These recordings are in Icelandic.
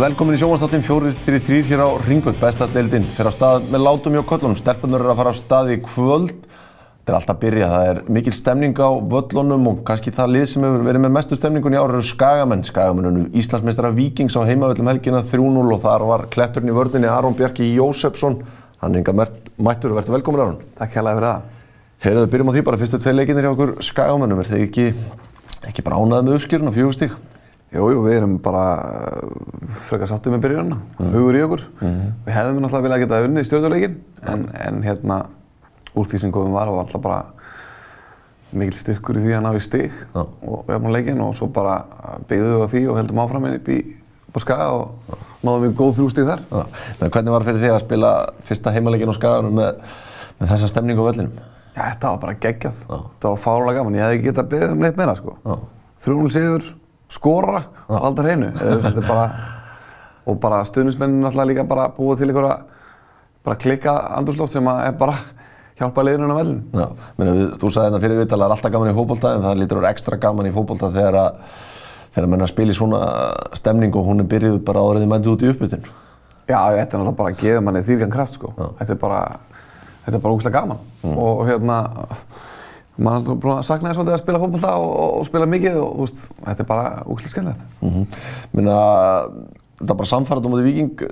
Velkomin í sjómanstáttin 4-3-3 hér á Ringvöld, bestadeildin. Fyrir á stað með látum hjá köllunum. Stelpunur eru að fara á stað í kvöld. Þetta er alltaf að byrja. Það er mikil stemning á völlunum og kannski það lið sem hefur verið með mestu stemningun í ára eru Skagamenn. Skagamenn Íslandsmeistara Víkings á heimavöllum helgina 3-0 og þar var kletturinn í vördinni Aron Bjarki Jósefsson. Hann er enga mættur og verður velkomin Aron. Takk hérlega fyrir það. Heyrðu, byrjum á því bara fyrstu tvei leikinir hjá okkur Skagamennum. Fjögustík? Jú, við erum bara frekar sáttið með byrjunarna, mm. hugur í okkur. Mm -hmm. Við hefðum náttúrulega viljað geta unnið í stjórnuleikin, en, en hérna úr því sem komum var var alltaf bara mikil styrkur í því að ná í stig ja. og við hefum leikin og svo bara byggðum við á því og heldum áfram inn upp í Skaga og ja. náðum við góð þrjústíð þar. Ja. Men hvernig var fyrir því að spila fyrsta heimaleikin á Skaganum með, með þessa stemningu á vellinum? Já, þetta var bara geggjað. Þetta var fárlega gaman. Ég hef ekki getað beðið um neitt meira sko. 3-0 sigur skora og halda hreinu. Og bara stuðnismennin alltaf líka bara búið til einhverja bara klikka andurslótt sem er bara hjálpa liðinu á vellin. Já, meni, við, þú sagði þetta fyrir viðtala, það er alltaf gaman í fókbólta en það lítur að vera ekstra gaman í fókbólta þegar að þegar að að spila í svona stemning og hún er byrjuð bara áriðið mændið út í uppbytun. Já, þetta er náttúrulega bara að gefa manni þýrkan kraft sko. Já. Þetta er bara, þetta er bara ógustlega gaman mm. og hérna maður er búin að sakna þér svolítið að spila fólkvallta og, og spila mikið og veist, þetta er bara úklæðið skemmilegt. Mm -hmm. Minna, þetta er bara samfærað á móti viking,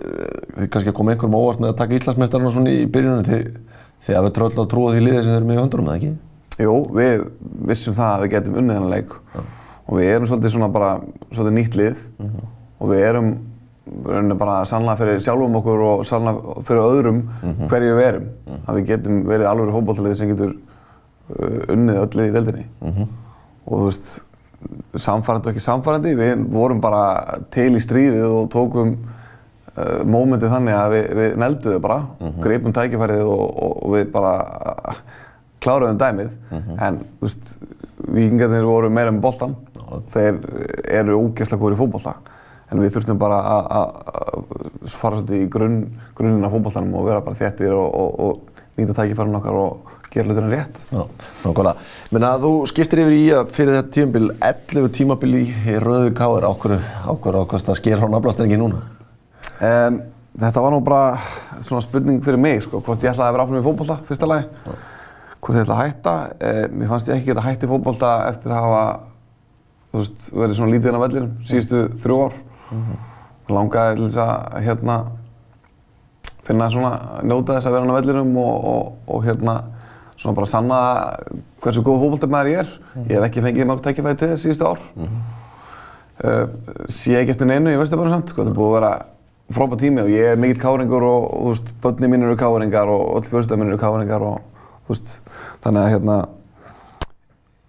þið kannski koma einhverjum óvart með að taka Íslandsmeistarinn svona í byrjunum, þið hafið tröll að trúa því liðið sem þeir eru með í höndunum, eða ekki? Jú, við vissum það að við getum unnið þennan leik ja. og við erum svolítið svona bara svolítið nýtt lið mm -hmm. og við erum bara sannlega fyrir sjálfum okkur og sannlega fyrir öðrum mm -hmm. hverju við erum. -hmm. Að við getum verið alveg fókbóltalið sem getur unnið öllu í deildinni mm -hmm. og þú veist, samfærandi og ekki samfærandi, við vorum bara til í stríðið og tókum uh, mómentið þannig að við, við nelduðum bara, mm -hmm. greipum tækifærið og, og, og við bara kláruðum dæmið, mm -hmm. en þú veist, vikingarnir voru meira með boltan, þeir eru ógeðslega góður í fókbólta, en við þurftum bara að fara svolítið í grunn, grunninn af fókbóltanum og vera bara þéttir og, og nýta tækifærið okkar og gera hlutina rétt. Já, nákvæmlega. Menna þú skiptir yfir í að fyrir þetta tímabil, 11 tímabil í Rauðu Káður, ákveður ákvæmst að sker á nafnastrengi núna? Um, þetta var nú bara svona spurning fyrir mig, sko, hvort ég ætlaði að vera áfram í fókbólta, fyrsta lagi. Já. Hvort ég ætlaði að hætta. Um, mér fannst ég ekki geta hætti í fókbólta eftir að hafa, þú veist, verið svona lítið inn á vellinum síðustu þrjú ár. Mm -hmm. Langaði til þess að, hérna, finna svona, njóta þess að vera inn á vellinum og, og, og hérna, svona bara sanna hversu góð fókbaltarmæður ég er. Ég hef ekki fengið mörg tækifæði til þess síðustu ár. Mm -hmm. uh, sé ekki eftir neinu í Vesturbænum samt, sko. Þetta er búið að vera frábært tími og ég er mikill káringur og, þú veist, börni mín eru káringar og öll fjölstöðar mín eru káringar og, þú veist, þannig að, hérna,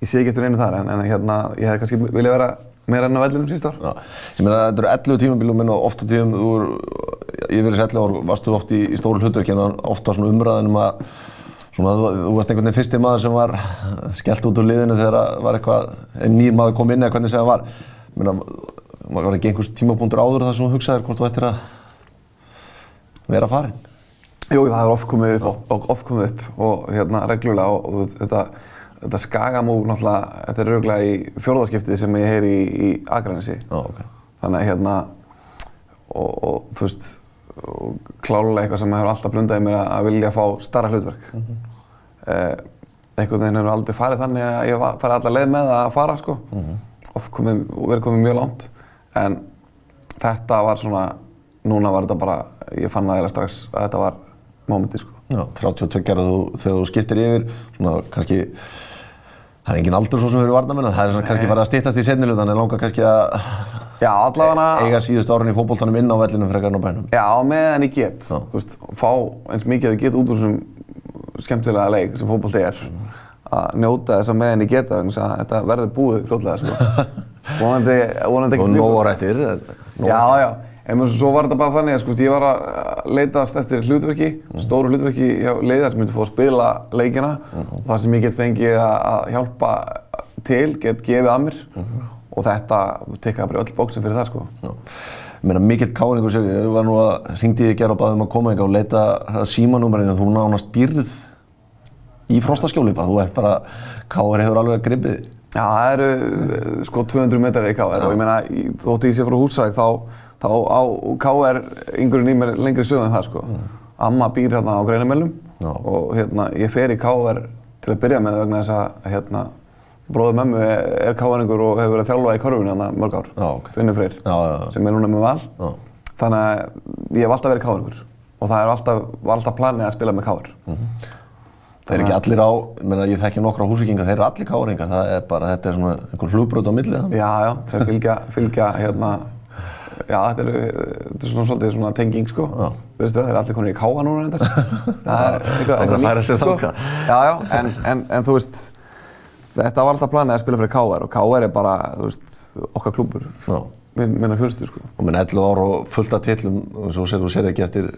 ég sé ekki eftir neinu þar en, en hérna, ég hef kannski viljað vera meira enn á vellinum síðust ár. Já, ég meina þetta eru 11 tímabilum en oft á tíum, þú er, ég verið sér 11 ár, varstu oft í, í stóru hlutverki en oft var svona umræðin um að Svona, þú, þú varst einhvern veginn fyrsti maður sem var skellt út úr liðinu þegar var eitthvað, nýr maður kom inn eða hvernig það var. Meina, var ekki einhvers tímapunktur áður það sem þú hugsaðir hvort þú ættir að vera farin? Jú, það hefur oft komið upp og oft komið upp og hérna reglulega og, og þetta, þetta skagamú náttúrulega, þetta er reglulega í fjórðarskiptið sem ég heyri í, í Akranesi. Oh, okay. Þannig að hérna, og, og þú veist, klálega eitthvað sem hefur alltaf blundaði mér að vilja fá starra hlutverk. Mm -hmm. Eh, einhvern veginn hefur aldrei farið þannig að ég fari allar leið með að fara sko. Mm -hmm. Oft komið, verið komið mjög langt. En þetta var svona, núna var þetta bara, ég fann það eiginlega strax að þetta var mómentið sko. Já, 32 gerðu þegar þú skiptir yfir, svona kannski, það er engin aldur svo sem fyrir varnamenn, það er svona kannski farið að stýttast í setnilutan en langar kannski að Já, allavega... Eiga síðust árun í fókbóltanum inn á vellinum frekar en á bænum. Já, meðan ég get. Já. Þú veist, fá eins mikið að ég get út úr þessum skemmtilega leik sem fókbólti er. Að njóta þess að meðan ég geta þannig að þetta verður búið fljóðlega, sko. vonandi, vonandi ekkert mjög... Og réttir. Já, já. En svo var þetta bara þannig að sko, ég var að leitast eftir hlutverki, mm. stóru hlutverki hjá leiðar sem myndi fá að spila leikina. Mm. Þar sem ég get fengið að hjálpa til, get gefið að mér. -hmm og þetta tekkaði bara öll bóksin fyrir það sko. Já. Mér meina mikill káringur sér, ég var nú að ringdi þig gera og baði um að koma yngar og leita símanúmerinu þú nánast býrð í frostaskjóli bara, þú ert bara, káir hefur alveg gripið. Já, það eru sko 200 metrar í KR og ég meina, þótt ég sé frá Húsræk þá, þá á KR yngurinn í mér lengri sögum en það sko. Amma býr hérna á Greinamellum og hérna, ég fer í KR til að byrja með vegna þess að hérna, bróður mömmu er, er KR-ingur og hefur verið að þjálfa í korfinu hérna mörg ár. Já, ok. Finnur Freyr, Já, já, já. sem er núna með val. Já. Þannig að ég hef alltaf verið KR-ingur og það er alltaf, var alltaf planið að spila með KR. Það er ekki allir á, ég meina ég þekki nokkra húsvíkinga, þeir eru allir káringar, það er bara, þetta er svona einhver flugbrot á millið þannig. Já, já, þeir fylgja, fylgja hérna, já, þetta er, þetta er svona svolítið svona tenging, sko. Já. Þú veist það, þeir eru allir konur í káa núna reyndar. Það er eitthvað, Það að færa sig sko. Já, já, en, en, en þú veist, þetta var alltaf planið að spila fyrir KR og KR er bara, þú veist, okkar klúbur, Já. minn, minna fjölstu, sko. Og minn 11 ár og fullt af tillum og svo sér þú sér ekki eftir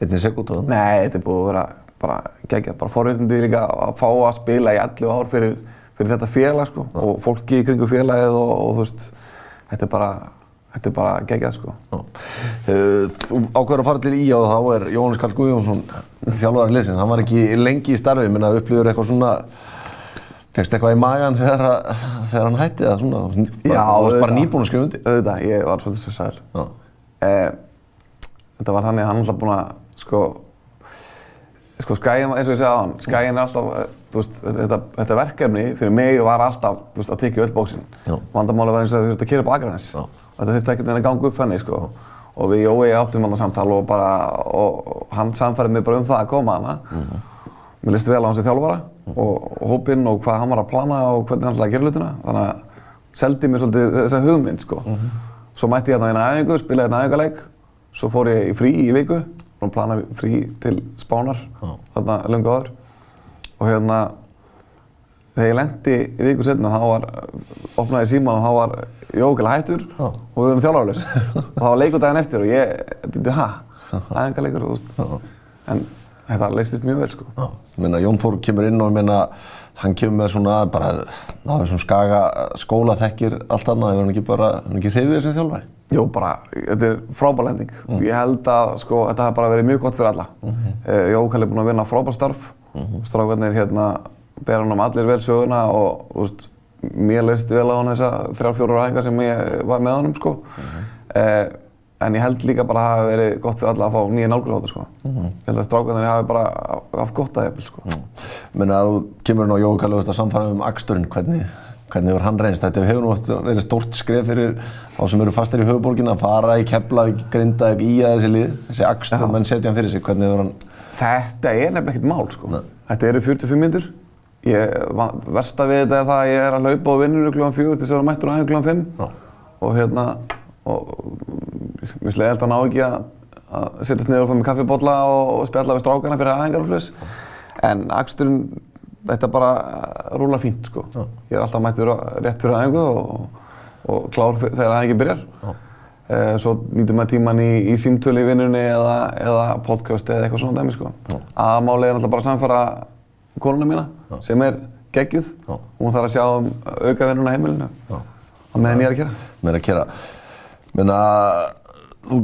einni sekúndu. Nei, þetta er búið að vera bara geggjað, bara forréttindi líka að fá að spila í 11 ár fyrir, fyrir þetta félag sko og fólki í kringu félagið og, og þú veist, þetta er bara, þetta er bara geggjað sko. Já. Eh, Þú ákveður að fara til Ía og þá er Jóhannes Karl Guðjónsson þjálfari liðsins. Hann var ekki lengi í starfi, minna upplýður eitthvað svona, fegst eitthvað í magan þegar, að- þegar hann hætti það svona? Já, Þú varst bara nýbúinn að skrifa undir. Auðvitað, ég var svolítið stressaður. Já. Eh, þetta var þannig að hann alltaf búinn að, sko, sko skæin, eins og ég segði hann, skæin er alltaf, eh, þú veist, þetta, þetta verkefni fyrir mig var alltaf, þú veist, að tekja öll bóksinn. Vandamáli var eins og þú veist að kera upp. Já. Þetta þurfti ekkert að ganga upp þannig, sko. Og við Jói áttum þarna samtal og bara, og, hann samfærið mig bara um það að koma hana. Mér listi vel á hans í þjálfara og, og hópinn og hvað hann var að plana og hvernig hann ætlaði að gera hlutina. Þannig að seldi mér svolítið þessa hugmynd, sko. Svo mætti ég hérna viku, og plana frí til Spánar, Já. þarna löngu áður. Og hérna, þegar ég lendi í viku setna, þá var, opnaði síman og þá var Jókil hættur Já. og við vorum þjálfarlaus. og það var leikur daginn eftir og ég, byrju, ha? Æfingaleikur, þú veist. Já. En þetta leistist mjög vel, sko. Ég meina Jón Þór kemur inn og ég meina hann kemur með svona bara ná þessum skaga skóla þekkir allt annað, hefur hann ekki bara, hefur hann ekki hrifið þessi þjálfari? Jú, bara, þetta er frábær lending. Ég held að, sko, þetta hafi bara verið mjög gott fyrir alla. Mm -hmm. Jókal er búinn að vinna frábær starf. Mm -hmm. Strákarnir hérna bera hann um allir vel söguna og, þú veist, mér leist vel á hann þessa þrjár, fjórar æfingar sem ég var með honum, sko. eh, en ég held líka bara að það hafi verið gott fyrir alla að fá nýja nálgur á þetta, sko. Ég held að strákarnir hafi bara haft gott að jafnvel, sko. Ég meina að þú kemur inn á Jókal og veist að samfara um aksturinn, hvernig, hvernig hefur hann reynst? Þetta hefur nú verið stórt skref fyrir þá sem eru fastir í höfuborgina að fara í Keflavík, Grindavík, í að þessi lið, þessi akstur, menn setja hann fyrir sig, hvernig hefur hann, Þetta er nefnilega ekkert mál sko. Þetta eru 45 minnur. Versta við þetta er það að ég er að hlaupa á vinnunum kl. 4 til þess að vera mættur á aðeins kl. 5. Já. Og hérna, og mér slegði alltaf ná ekki að, að sittast niður og fá mig kaffibólla og, og spjalla við strákana fyrir aðengar og hlust. En aksturinn, þetta bara rúlar fínt sko. Ég er alltaf mættur rétt fyrir aðengu og, og klár fyr- þegar aðengi byrjar. Eh, svo nýtum maður tíman í, í símtölu í vinnunni eða, eða podcast eða eitthvað svona dæmi sko. Aðmálið er náttúrulega bara að samfara konuna mína sem er geggjuð. Já. Hún þarf að sjá um aukavinnuna á heimilinu. Já. Á meðan ég er að gera. meira að gera? Meina, þú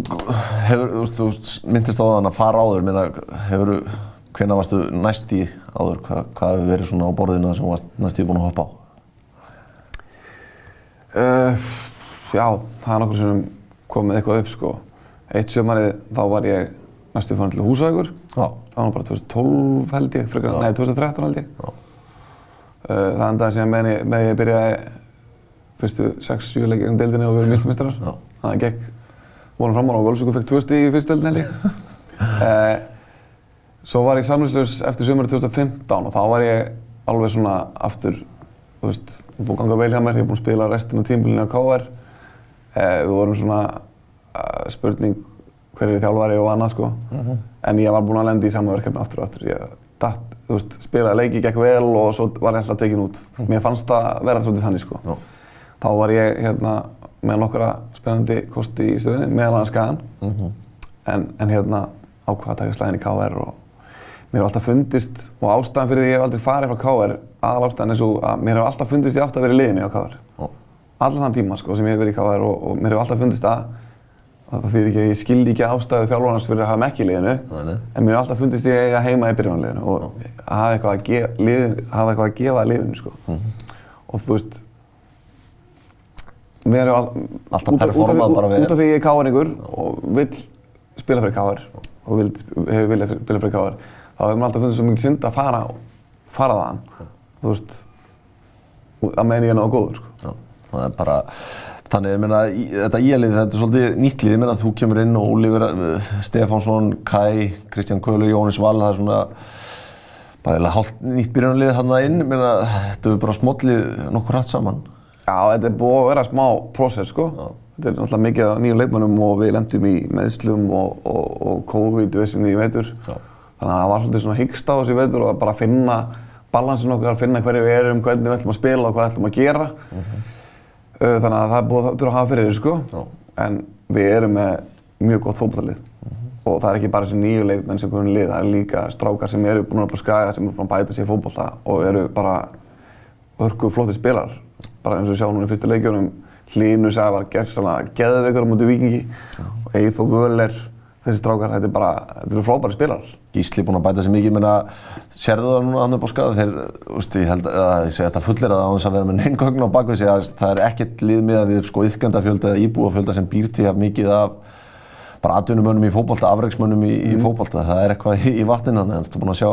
hefur, þú myndist á þann að fara áður, meina, hefur, hvenær varstu næst í áður, Hva, hvað hefur verið svona á borðinu sem varst næst í búin að hoppa á? Uh, já, það er nokkur sem komið eitthvað upp sko. Eitt sömarið þá var ég næstu fann til húsækur. Það var bara 2012 held ég, frekar, nei 2013 held ég. Uh, það endaði síðan með, ég byrjaði fyrstu 6-7 leikir í deildinni og verið miltmistrar. Já. Þannig að gekk vonum fram á og Völsungur fekk 2 stíð í held ég. uh, svo var ég samlýslaus eftir sömurinn 2015 og þá var ég alveg svona aftur, þú veist, búið að ganga vel hjá mér, ég er búinn að spila restina af tímbilinu á KR. Uh, við vorum svona uh, spurning hver er þjálfari og annað sko. En ég var búinn að lenda í sama verkefni aftur og aftur. Ég datt, þú veist, spilaði leiki, gekk vel og svo var ég alltaf tekin út. Mér fannst það vera svolítið þannig sko. Já. Þá var ég hérna með nokkra spennandi kosti í stöðinni, meðal annars skagan. En, en hérna ákvað að taka slæðin í KR og mér hefur alltaf fundist, og ástæðan fyrir því ég hef aldrei farið frá KR, aðal ástæðan er svo að mér hefur alltaf fundist ég átt að vera í liðinu á KR. Já. Allan þann tíma sko sem ég hef verið í KR og, og mér hefur alltaf fundist að að það þýðir ekki að ég skildi ekki ástæðu þjálfarnas fyrir að hafa mig ekki í liðinu Nei, nei. en mér hefur alltaf fundist ég eiga heima í byrjunarliðinu og að hafa eitthvað að, að gefa liðinu sko. og þú veist við erum all, Alltaf performað bara vel. út af því ég er káringur og vill spila fyrir káar og vil, hefur viljað spila fyrir káar þá hefur mér alltaf fundið svo mikið synd að fara fara þaðan þú veist að meðan ég er náðu góður sko. Já, það er bara, þannig, ég meina, þetta íalið, þetta er svolítið nýtt lið, ég meina, þú kemur inn og Ólífur uh, Stefánsson, Kai, Kristján Kölu, Jónis Val, það er svona bara eiginlega hálft nýtt byrjunarlið hann inn, ég meina, þetta er bara smollið nokkur rætt saman. Já, þetta er búið að vera smá prósess sko. Þetta er náttúrulega mikið af nýjum leikmönnum og við lendum í meðslum og, og, og COVID-vissinni í vetur. Já. Þannig að það var svolítið svona hyggst á þessu í vetur og bara finna balansin okkar, finna hverju við erum, hvernig við ætlum að spila og hvað ætlum að gera. Uh, Þannig að það er búið að þurfa að hafa fyrir þessu sko. Já. En við erum með mjög gott fótballtalið. Og það er ekki bara þessi nýju leikmenn sem komum í lið, það er líka strákar sem eru búin að búin að skaga, sem eru búin að bæta sér í fótballta og eru bara hörku flotti spilar bara eins og sjáum núna í fyrstu leikjunum Hlínu Sævar gerðsala geðveikur á móti vikingi og Eithó Völler þessi strákar, þetta er bara, þetta eru frábæri spilar Gísli búinn að bæta sér mikið, ég meina, sérðu það núna skada, þeir, þú veist, ég held að ég segi þetta fullir að það á þess að vera með neingögn á bakvið sig, að það er ekkert lið miða við, sko, yfkendafjölda eða íbúafjölda sem býr til jafn mikið af bara atvinnumönnum í fótbolta, afreiksmönnum í, í fótbolta, það er eitthvað í, í vatninu, en ertu búinn að sjá,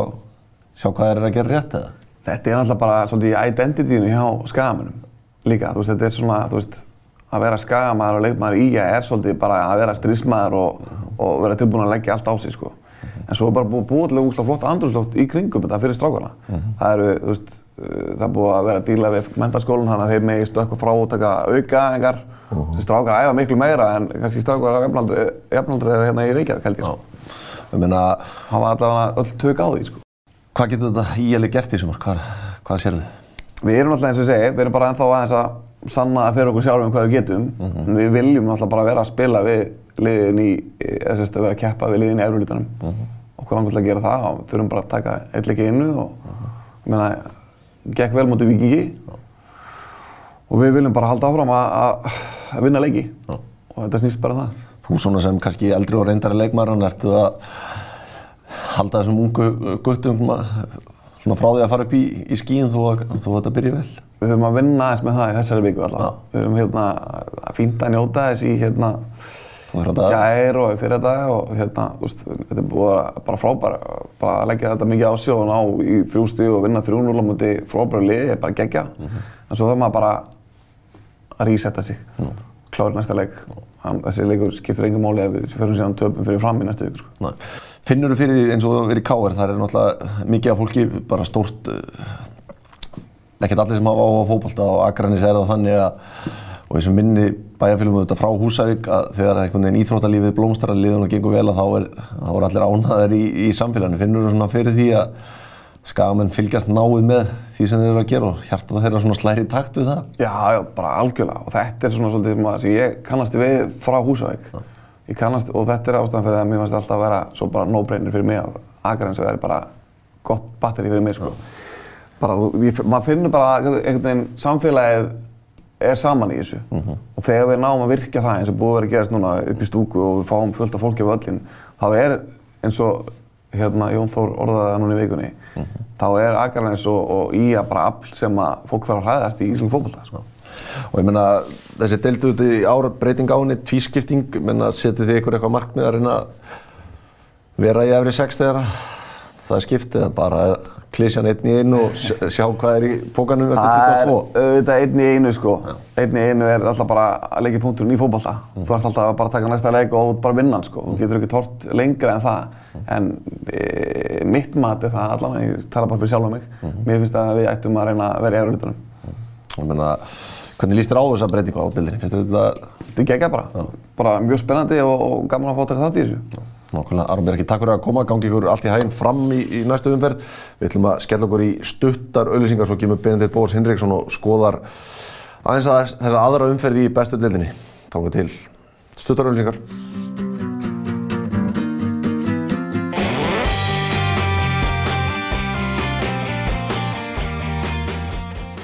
sjá hvað eru að gera rétt eða? Þetta er náttúrulega bara svolítið í identityinu hjá skagamönnum líka, þú veist, þetta er svona, þú veist að vera skagamæður og leikmaður í að er svolítið bara að vera strísmaður og, og vera tilbúin að leggja allt á sig sko. en svo er bara búið til úrslátt flott andrúsloft í kringum þetta fyrir strákana það eru, þú veist, uh, það er búið að vera að díla við mentaskólan þannig að þeir megi stökka frá og taka auka engar þessi strákar æfa miklu meira en kannski strákar af jafnaldri er hérna í Reykjavík held ég sko. Ég meina, það var allavega öll tök á því sko. hvað getur þetta íali gert í sumar, hvað, hvað sérðu? Við erum náttúrulega eins og segi, við erum bara ennþá aðeins að sanna fyrir okkur sjálfum hvað við getum. En við viljum náttúrulega bara vera að spila við liðin í, eða sérst að vera að keppa við liðin í Eurólutanum. Okkur langar til að gera það og þurfum bara að taka eitt leik í einu og ég meina, gekk vel mútið vikingi. Og við viljum bara halda áfram að, vinna leiki og þetta snýst bara um það. Þú svona sem kannski eldri og reyndari leikmaður, ertu að halda þessum ungu guttum svona frá því að fara upp í, í skíin þó að, þó að þetta byrji vel? Við þurfum að vinna aðeins með það í þessari viku allavega. Við þurfum hérna að fínta að njóta þess í hérna gær og fyrir dag og hérna, þú veist, þetta er búið að bara frábæra, bara að leggja þetta mikið á og ná í þrjú stíð og vinna 3-0 á múti frábæra liði, er bara geggja. En svo þarf maður bara að resetta sig, klára næsta leik. Hann, þessi leikur skiptir engum máli ef við fyrir síðan töpum fyrir fram í næstu viku. Sko. Finnur þú fyrir því eins og þú verið í K.R. Það er náttúrulega mikið af fólki bara stórt, uh, ekkert allir sem hafa áhuga á fótbolta og Akranis er það þannig að og eins og minni bæjarfélagum auðvitað frá Húsavík að þegar einhvern veginn íþróttalífið blómstrar liðun og gengur vel að þá er, þá er allir ánaðar í, í samfélaginu. Finnur þú svona fyrir því að skagamenn fylgjast náið með því sem þeir eru að gera og hjarta þeirra svona slæri takt við það? Já, já, bara algjörlega og þetta er svona svolítið sem ég kannast við frá Húsavík. Ég kannast, og þetta er ástæðan fyrir að mér fannst alltaf að vera svo bara no-brainer fyrir mig að Akranes að vera bara gott batteri fyrir mig sko. Bara, ég, maður finnur bara einhvern veginn samfélagið er saman í þessu og þegar við náum að virkja það eins og búið að vera að gerast núna upp í stúku og við fáum fullt af fólki á völlin þá er eins og hérna, Jón Þór orðaði það núna í vikunni þá er Akranes og, og Ía bara afl sem að fólk þarf að hræðast í Ísland fókbalta sko. Og ég meina, þessi deildu út í ára breyting á henni, tvískipting, menna setið þið ykkur eitthvað markmið að reyna að vera í efri sex þegar það skiptið, eða bara klísjan einn í einu og sj- sjá hvað er í pókanum eftir Það er 22? auðvitað einn í einu sko. Einn í einu er alltaf bara að leggja punkturinn í fókbalta. Þú ert alltaf að bara taka næsta leik og bara að vinna hann sko. Þú getur ekki tort lengra en það. En e, mitt mat er það allan, ég tala bara fyrir sjálf mig. Mér finnst að við ættum að reyna að vera í efruhlutunum. Ég meina, hvernig líst þér á þessa breytingu á deildinni? Finnst þér þetta Þetta er geggjað bara. Bara mjög spennandi og, og gaman að fá taka þátt í þessu. Nákvæmlega, Aron Björki, takk fyrir að koma, gangi ykkur allt í hæginn fram í, í næstu umferð. Við ætlum að skella okkur í stuttar auðlýsingar, svo kemur Benedikt Bóðs Hinriksson og skoðar aðeins að þessa aðra umferð í bestu deildinni. Tókum til stuttar auðlýsingar.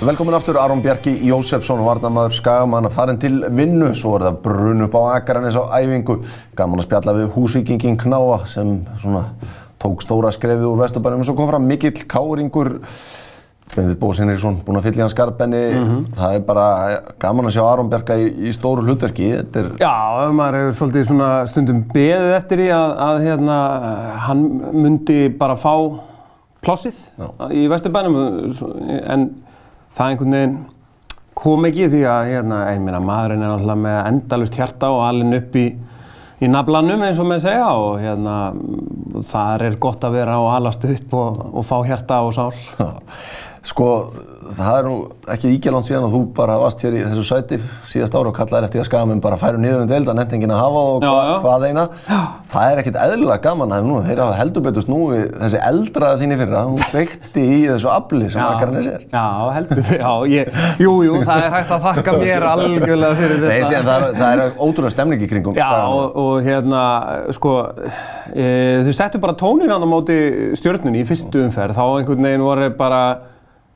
Velkomin aftur Aron Bjarki Jósefsson, varnamaður Skagamann að farin til vinnu, svo er það brun upp á Akranes á æfingu. Gaman að spjalla við húsvíkingin Knáa sem svona tók stóra skrefið úr Vesturbænum. Og svo kom fram mikill káringur. Bendit Bóðs Henriksson búinn að fylla í hans skarpenni Mhm. það er bara gaman að sjá Aron Bjarka í, í stóru hlutverki. Er Já, maður hefur svolítið svona stundum beðið eftir því að, að hérna, hann myndi bara fá plássið í Vesturbænum. En það einhvern veginn kom ekki því að hérna, meina, maðurinn er alltaf með endalust hjarta og alinn upp í, í naflanum eins og menn segja og hérna, það er gott að vera og alast upp og, og fá hjarta og sál. sko það er nú ekki ígjalant síðan að þú bara varst hér í þessu sæti síðast ára og kallaði eftir að skamenn bara færu niður um deild að nefnt enginn að hafa og Já, hva, já. hvað eina það er ekkit eðlilega gaman að nú, þeir hafa heldur betur snúi þessi eldraða þín í fyrra hún kveikti í þessu afli sem Akarnes er Já, heldur já, ég, jú, jú, það er hægt að þakka mér algjörlega fyrir þetta. Nei, síðan, það, er, það er ótrúlega stemning í kringum Já, og, og hérna, sko, e, þau settu bara tónin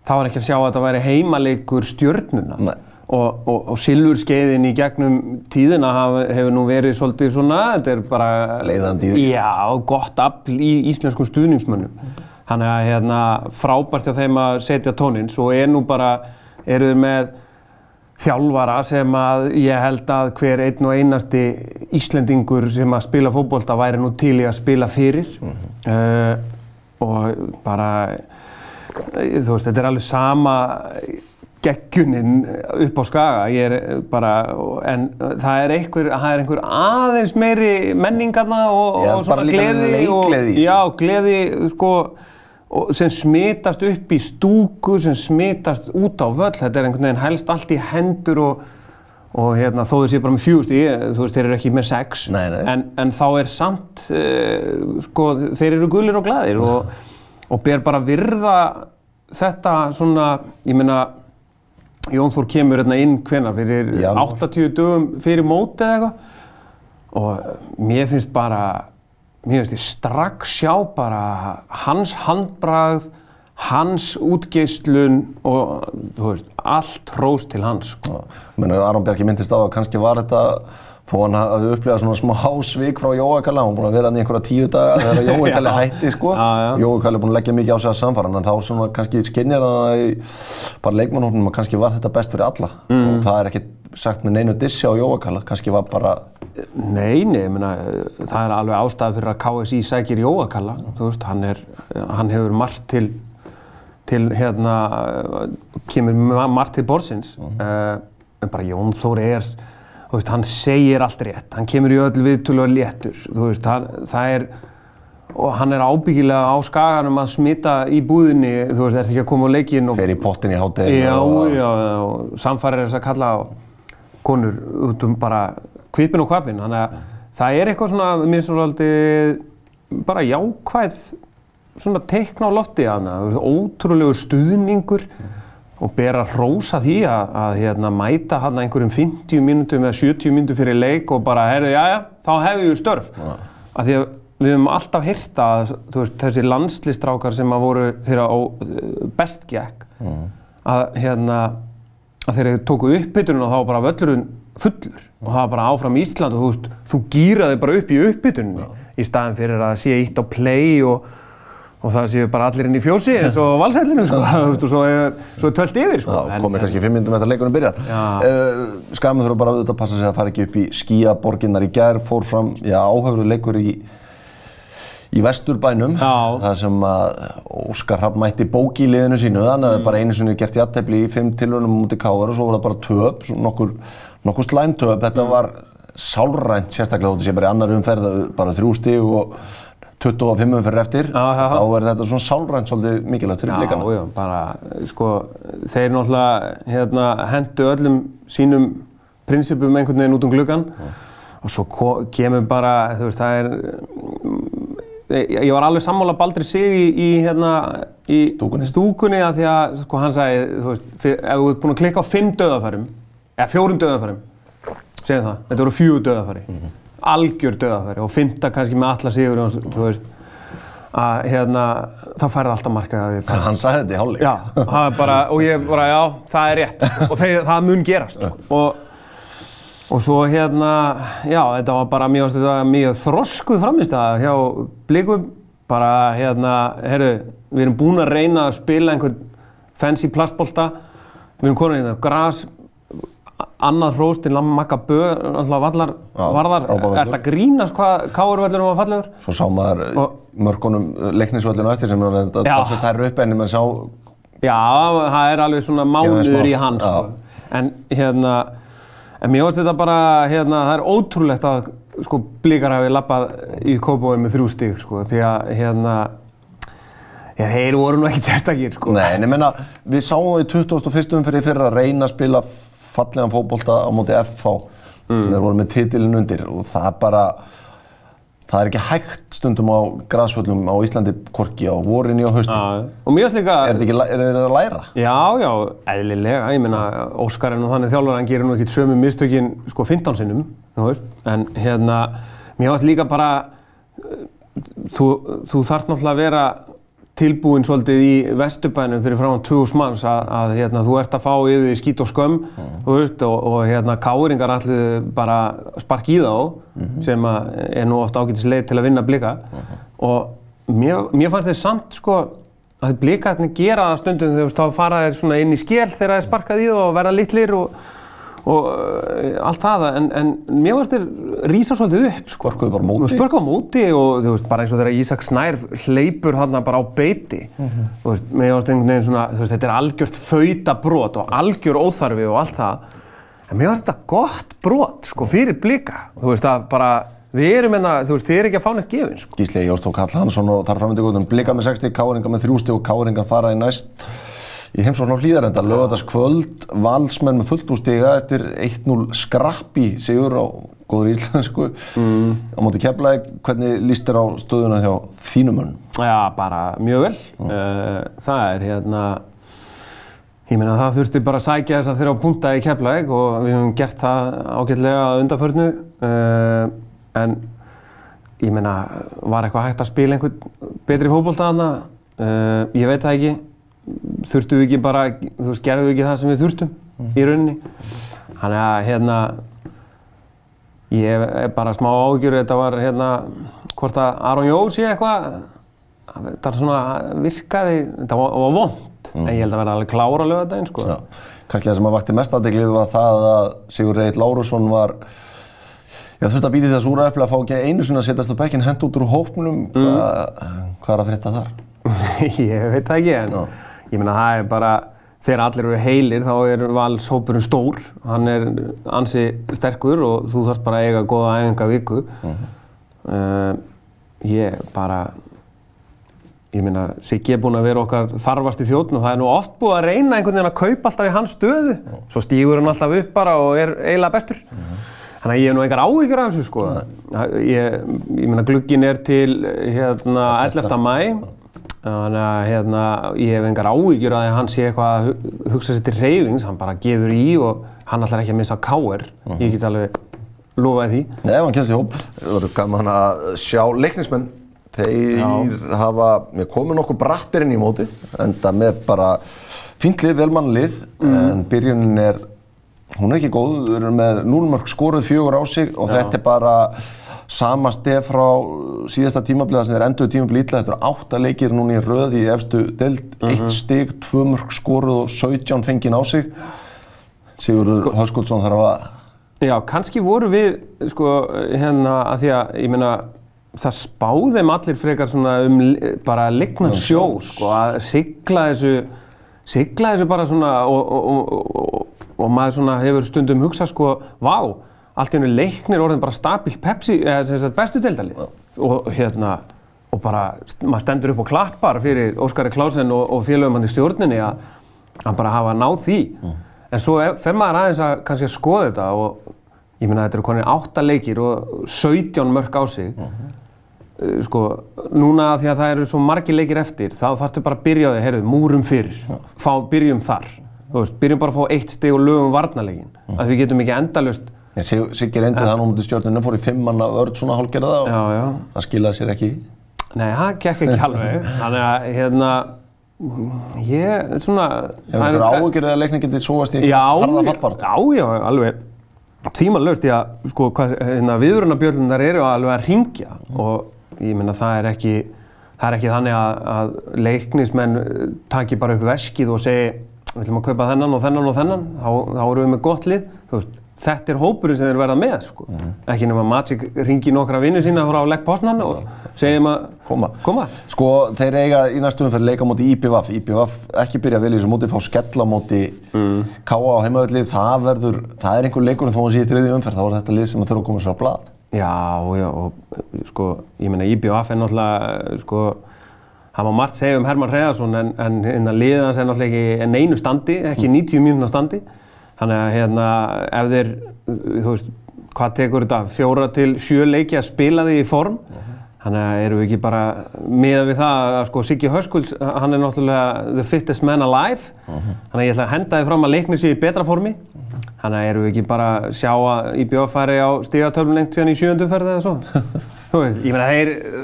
þá var ekki að sjá að þetta væri heimaleikur stjörnuna. Nei. Og, og, og silfurskeiðin í gegnum tíðina hefur nú verið svolítið svona, þetta er bara... Leiðandi í því. Já, gott afl í íslenskum stuðningsmönnum. Þannig að hérna, frábært hjá þeim að setja tónin, svo er nú bara, eru þau með þjálfara sem að ég held að hver einn og einasti Íslendingur sem að spila fótbolta væri nú til í að spila fyrir uh, og bara þú veist, þetta er alveg sama geggunin upp á skaga. Ég er bara, en það er einhver, það er einhver aðeins meiri menningarna og, Já, og svona gleði í og, já, gleði sko sem smitast upp í stúku sem smitast út á völl. Þetta er einhvern veginn helst allt í hendur og, og hérna, þó þeir séu bara með fjústi þú veist, þeir eru ekki með sex. Nei, nei. En, en þá er samt uh, sko, þeir eru gulir og glæðir og, og ber bara virða þetta svona, ég meina Jón Þór kemur hérna inn hvenar fyrir Janúar. 80 dögum fyrir móti eða eitthvað og mér finnst bara mér finnst ég strax sjá bara hans handbragð hans útgeislun og veist, allt hrós til hans sko. Menni, Aron Bjarki myndist á að kannski var þetta þó hann hafi upplifað svona smá svik frá Jóa Kalla, hann búin að vera hann í einhverja tíu daga þegar Já. hætti sko Kalli er búin að leggja mikið á sig að samfara en þá svona kannski skinnjar það í bara leikmannhóknum að kannski var þetta best fyrir alla Mm. og það er ekki sagt með neinu dissi á Jóa Kalla, kannski var bara Nei, nei, ég meina, það er alveg ástæða fyrir að KSI sækir Jóakalla, þú veist, hann, er, hann hefur margt til, til hérna, kemur ma- margt til borsins, uh, en bara Jón Þór er, þú veist, hann segir allt rétt, hann kemur í öll viðtölu og léttur, þú veist, hann, það er, og hann er ábyggilega á skaganum að smita í búðinni, þú veist, er ekki að koma á leikinn og fer í pottin í hátteginu Já, og já, og samfærir þess að kalla konur út um bara kvipin og kvapin, þannig að það er eitthvað svona, mér finnst svolítið bara jákvæð svona teikna á lofti að hana, ótrúlegur stuðningur og ber að hrósa því að, að hérna, mæta hann einhverjum 50 mínútum eða 70 mínútum fyrir leik og bara, heyrðu, já, já, þá hefur við störf. Af því að við höfum alltaf hýrt að veist, þessi landslistrákar sem að voru þeirra á best gekk, að, hérna, að þeir tóku uppbytunum og þá bara völlurinn fullur og það var bara áfram Ísland og þú þú gýraði bara upp í uppbytunum í staðin fyrir að sé eitt á play og, og það séu bara allir inn í fjósi eins og valsællinu sko, þú veist, og svo er, svo er tölt yfir sko. Já, komið kannski fimm minnum eftir að leikunum byrjar. Uh, Skamin þurfa bara auðvitað að passa sig að fara ekki upp í skíaborginnar í gær, fór fram, já, áhauður leikur í, í Vesturbænum, Já. þar sem að Óskar Hrapp mætti bóki í liðinu sínu, hann hefði bara einu sinni gert jættefli í fimm tilvönum mútið káður og svo var það bara töp, svo nokkur, nokkur slæmtöp, þetta var sálrænt sérstaklega þóttu sé bara í annar umferð, bara þrjú stig og 25 umferð eftir, Já, já, já. þá er þetta svona sálrænt svolítið mikilvægt fyrir blikana. Já, já, bara, sko, þeir náttúrulega hérna, hendu öllum sínum prinsipum einhvern veginn út um gluggan og svo kemur bara, þú veist, það er, ég, ég var alveg sammála Baldri sig í, í hérna, í Stúkunni. stúkunni að því að, sko, hann sagði, þú veist, fyr, ef þú ert búinn að klikka á fimm döðafærum, eða fjórum döðafærum, segjum það, þetta voru fjögur döðafæri, algjör döðafæri og fymta kannski með alla sigur, þú veist, að hérna, þá færði alltaf marka að því. Hann sagði þetta í hálfleik. Já, það bara, og ég bara, já, það er rétt. Og þeir, það mun gerast. Og, og svo hérna, já, þetta var bara mjög, mjög þroskuð framistæða hjá Blikum bara hérna, heyrðu, við erum búin að reyna að spila einhvern fancy plastbolta, við erum konin í það, gras, annað hrós til Magga Bö, alltaf vallar, Já, varðar, er þetta grínast hvað káurvöllunum var fallegur? Svo sá maður Og- mörkunum leiknisvöllinu eftir sem er að Já. það tæri upp en maður sá Já, það er alveg svona mánuður í hann, sko. En hérna, en mér finnst þetta bara, hérna, það er ótrúlegt að, sko, blíkar hafi lappað í kópói með þrjú stíð, sko, því að, hérna, já, þeir voru nú ekkert sérstakir, sko. Nei, en ég meina, við sáum það í 21. umferði fyrir að reyna að spila fallegan fótbolta á móti FH sem er voru með titilin undir og það bara það er ekki hægt stundum á grasvöllum á Íslandi hvorki á vorinni og haustin. Já, og mér finnst líka, Er þetta ekki, að læra? já, já, eðlilega, ég meina, Óskar er nú þannig þjálfur, hann gerir nú ekkert sömu mistökin, sko, 15 sinnum, en hérna, mér finnst líka bara, eh, þú, þú þarft náttúrulega að vera tilbúinn svolítið í vesturbænum fyrir frá 2000 manns að, að hérna, þú ert að fá yfir því skít og skömm þú veist, og, og hérna, káringar allir bara spark í þá sem að er nú oft ágætis leið til að vinna blika. Og mér, mér fannst þeir samt sko að blikarnir gera það stundum þegar þú veist, þá fara þeir svona inn í skél þegar það er sparkað í þá og verða litlir og, og uh, allt það en, en mér fannst þeir rísa svolítið upp sko. Spörkuðu bara móti. Spörkuðu móti og þú veist, bara eins og þegar Ísak Snær hleypur þarna bara á beiti þú veist, mér fannst einhvern veginn svona þú veist, þetta er algjört fautabrót og algjör óþarfi og allt það en mér fannst þetta gott brot sko fyrir blika þú veist að bara við erum enna, þú veist, þið er ekki að fá neitt gefin sko. Gísli Jóstók Hall Hansson og þar framöndi góðum blika með 60, káringa með 3 og káringa fara í næst í heimsókn á hlýðarenda, lögadags kvöld valsmenn með fullt úr stiga eftir 1-0 skrappi sigur á góður íslensku mm. á móti keflaði, hvernig líst þér á stöðuna hjá þínum önn? Já, bara mjög vel. Uh, það er hérna, ég meina það þurfti bara að sækja þess að þeirra á punta í Keflavík og við höfum gert það ágætlega að undarförnu. Uh, en ég meina, var eitthvað hægt að spila einhvern betri fótbolta þarna? Uh, ég veit það ekki. Þurftu við ekki bara, þú veist, gerðu við ekki það sem við þurftum í rauninni. Þannig að hérna, Ég er bara smá ágjur, þetta var hérna, hvort að Aron Jó sé eitthvað, þetta er svona virkaði, þetta var, var vond, en ég held að vera alveg klára að löga þetta einn, sko. Já, kannski það sem að vakti mest aðdegli var það að Sigur Reit Lárusson var Já, þurfti að býti þess úræfli að fá ekki einu sinni að setjast á bekkin hend út úr hópnum. Hva, hvað er að frétta þar? ég veit það ekki, en Já. Ég meina það er bara, þegar allir eru heilir þá er valshópurinn stór, hann er ansi sterkur og þú þarfst bara að eiga góða æfinga viku. uh, ég bara, ég meina, Siggi er búinn að vera okkar þarfasti þjóðn og það er nú oft búið að reyna einhvern veginn að kaupa alltaf í hans stöðu. Svo stígur hann alltaf upp bara og er eiginlega bestur. Þannig að ég hef nú engar áhyggjur af þessu sko. Ég, ég meina, glugginn er til hérna 11. mæ. Þannig að hérna, ég hef engar áhyggjur að hann sé eitthvað að hu- hugsa sér til reyfings, hann bara gefur í og hann ætlar ekki að missa káir. Ég get alveg lofaði því. Nei, ef hann kemst í hóp, það verður gaman að sjá leiknismenn. Þeir hafa, við komum nokkuð brattir inn í mótið, enda með bara fínt lið, velmannlið, en byrjunin er, hún er ekki góð, við erum með 0 mörg skoruð fjögur á sig og þetta er bara sama stef frá síðasta tímabliða sem þeir enduðu tímablið ítla, þetta eru átta leikir núna í röð í efstu deild, eitt stig, tvö mörg skoruð og 17 fengið á sig. Sigurður Höskuldsson þarf að Já, kannski voru við, sko, hérna, að því að, ég meina, það spáðum allir frekar svona um bara lignan sjó, sko, að sigla þessu, sigla þessu bara svona og, og, og, og, og maður svona hefur stundum hugsað, sko, vá, allt í hennu leiknir orðin bara stabilt Pepsi, eða sem sagt bestu deildalið. Og hérna, og bara, maður stendur upp og klappar fyrir Óskari Klásen og, og félögum hann í stjórninni að að bara hafa náð því. En svo fer maður aðeins að kannski að skoða þetta og ég meina þetta eru konið átta leikir og 17 mörg á sig. Uh, Sko, núna því að það eru svo margir leikir eftir, þá þarftu bara að byrja á því, heyrðu, múrum fyrir, fá, byrjum þar. Þú veist, byrjum bara að fá eitt stig og lögum varnarleikin. Að við getum ekki endalust, Siggi reyndi það nú mútið stjórnuna, fór í fimmanna vörð svona hálfgerða og já, já, það skilaði sér ekki. nei, það gekk ekki alveg. Þannig að, hérna, ég, svona... Hefur það er- ykkur áhugir eða leikni getið sóast í harða fallbart? já, já, alveg tímalöst í að sko, hérna, viðvörunarbjörlunar eru alveg að ringja og ég meina það er ekki það er ekki þannig að, að leiknismenn eh, taki bara upp veskið og segi við ætlum að kaupa þennan og þennan og þennan þá, þá erum við með gott lið Þú veist, þetta er hópurinn sem þeir verða með sko. ekki nema Magic ringi nokkra vinnu sína frá Legg Poznan og segjum að Koma. koma. Sko, þeir eiga í næstu umferð leika móti IPVF. IPVF ekki byrja vel í þessu móti, fá skella móti mm. KA á heimaðalli. Það verður, það er einhver leikur en þó að sé í þriði umferð, þá er þetta lið sem þurfa að koma sér á blað. Já, já, og sko, ég meina IBF er náttúrulega, sko, það má margt segja um Herman Hreðarsson en, en hérna liðið hans er náttúrulega ekki en einu standi, ekki 90 mínúna standi. Þannig að hérna, ef þeir, þú veist, hvað tekur þetta, fjóra til sjö leiki að spila því í form. Þannig að erum við ekki bara miða við það að sko Siggi Höskulds, hann er náttúrulega the fittest man alive. Þannig að ég ætla að henda þið fram að leikni sig í betra formi. Þannig að erum við ekki bara að sjá að IBF færi á stigatöflun lengt hérna í sjöndu ferði eða svo. Þú veist, ég meina,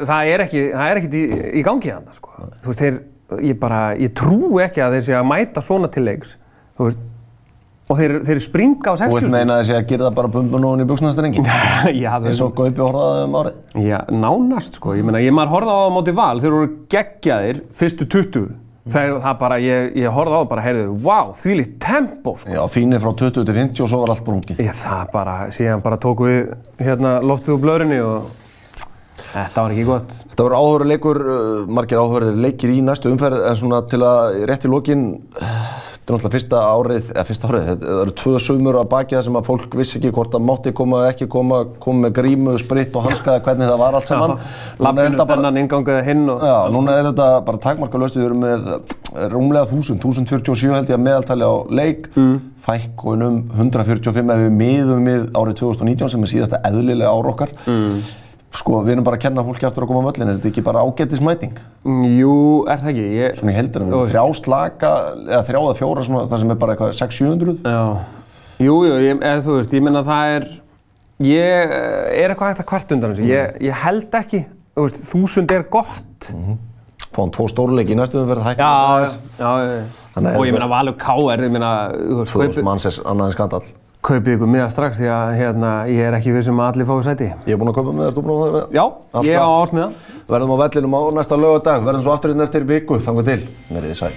það er ekki, það er ekkert í, í gangi þannig, sko. Þú veist, þeir, ég bara, ég trú ekki að þeir sé að mæta svona til leiks. Þú veist, og þeir, þeir springa á Þú vilt 60. meina þessi að gera það bara bumbun og hún í buksnastarengin? Já, þú Eins og Gaupi horfaði um árið. Já, nánast sko, ég meina, ég maður horfði á það á móti val, þeir voru geggjaðir fyrstu 20. Þeir, það bara, ég, ég horfði á það bara, heyrðu, wow, þvílíkt tempo sko. Já, fínir frá 20 til 50 og svo var allt brungið. Ég, það bara, síðan bara tók við hérna loftið úr blöðrinni og þetta var ekki gott. Þetta voru áhugaður leikur, uh, margir áhugaður leikir í næstu umferð en svona til að rétt í lokin, þetta er náttúrulega fyrsta árið, eða fyrsta árið, þetta eru tvö sumur að baki það sem að fólk vissi ekki hvort það mátti koma eða ekki koma, koma með grímu, spritt og hanskaði hvernig það var allt saman. Lappinu þennan inganguði hinn og... Já, núna er þetta bara takmarkalöst, við erum með rúmlega 1000, 1047 held ég að meðaltali á leik, mm. fækkunum 145 ef við miðum við árið 2019 sem er síðasta eðlilega ár okkar. Mm. Sko, við erum bara að kenna fólki aftur að koma á völlin, er þetta ekki bara ágættismæting? Jú, er það ekki? Ég, Svona í heldina, við erum þrjá slaka, eða þrjá eða fjóra svona, það sem er bara eitthvað 600-700. Já, jú, jú, ég, eða, þú veist, ég meina það er, ég er eitthvað hægt að kvart undan þessu, ég, ég held ekki, þú veist, þúsund er gott. Fáum tvo stórleiki í næstu hækka Já, aðeins. já, já, Þannig að og ég meina Valur K.R. ég meina, þú veist, 2000 kaupið ykkur miða strax því að hérna, ég er ekki vissum að allir fái sæti. Ég er búinn að kaupa með þér, þú búinn að fá það með? Já, Allt ég á ásmiða. Verðum á vellinum á næsta lögadag, verðum svo afturinn eftir viku, þangu til, verðið sæl.